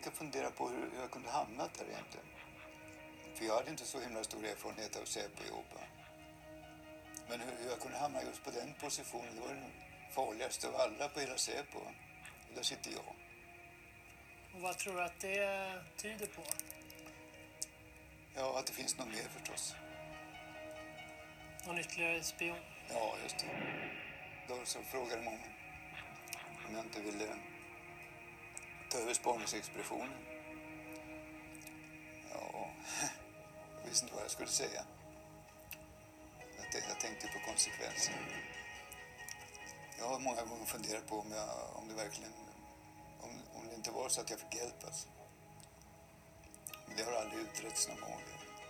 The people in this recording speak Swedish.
gick och funderade på hur jag kunde hamnat där egentligen. För jag hade inte så himla stor erfarenhet av Säpo-jobb. Men hur jag kunde hamna just på den positionen, det var den farligaste av alla på hela Säpo. Och där sitter jag. Och vad tror du att det tyder på? Ja, att det finns något mer förstås. Någon ytterligare spion? Ja, just det. Då så frågade många om jag inte ville ta över spaningsexpeditionen. Ja, jag visste inte vad jag skulle säga. Jag, tänkte på konsekvenser. Jag har många gånger funderat på om, jag, om det verkligen om, om det inte var så att jag fick hjälp. Alltså. Men det har aldrig utretts någon gång.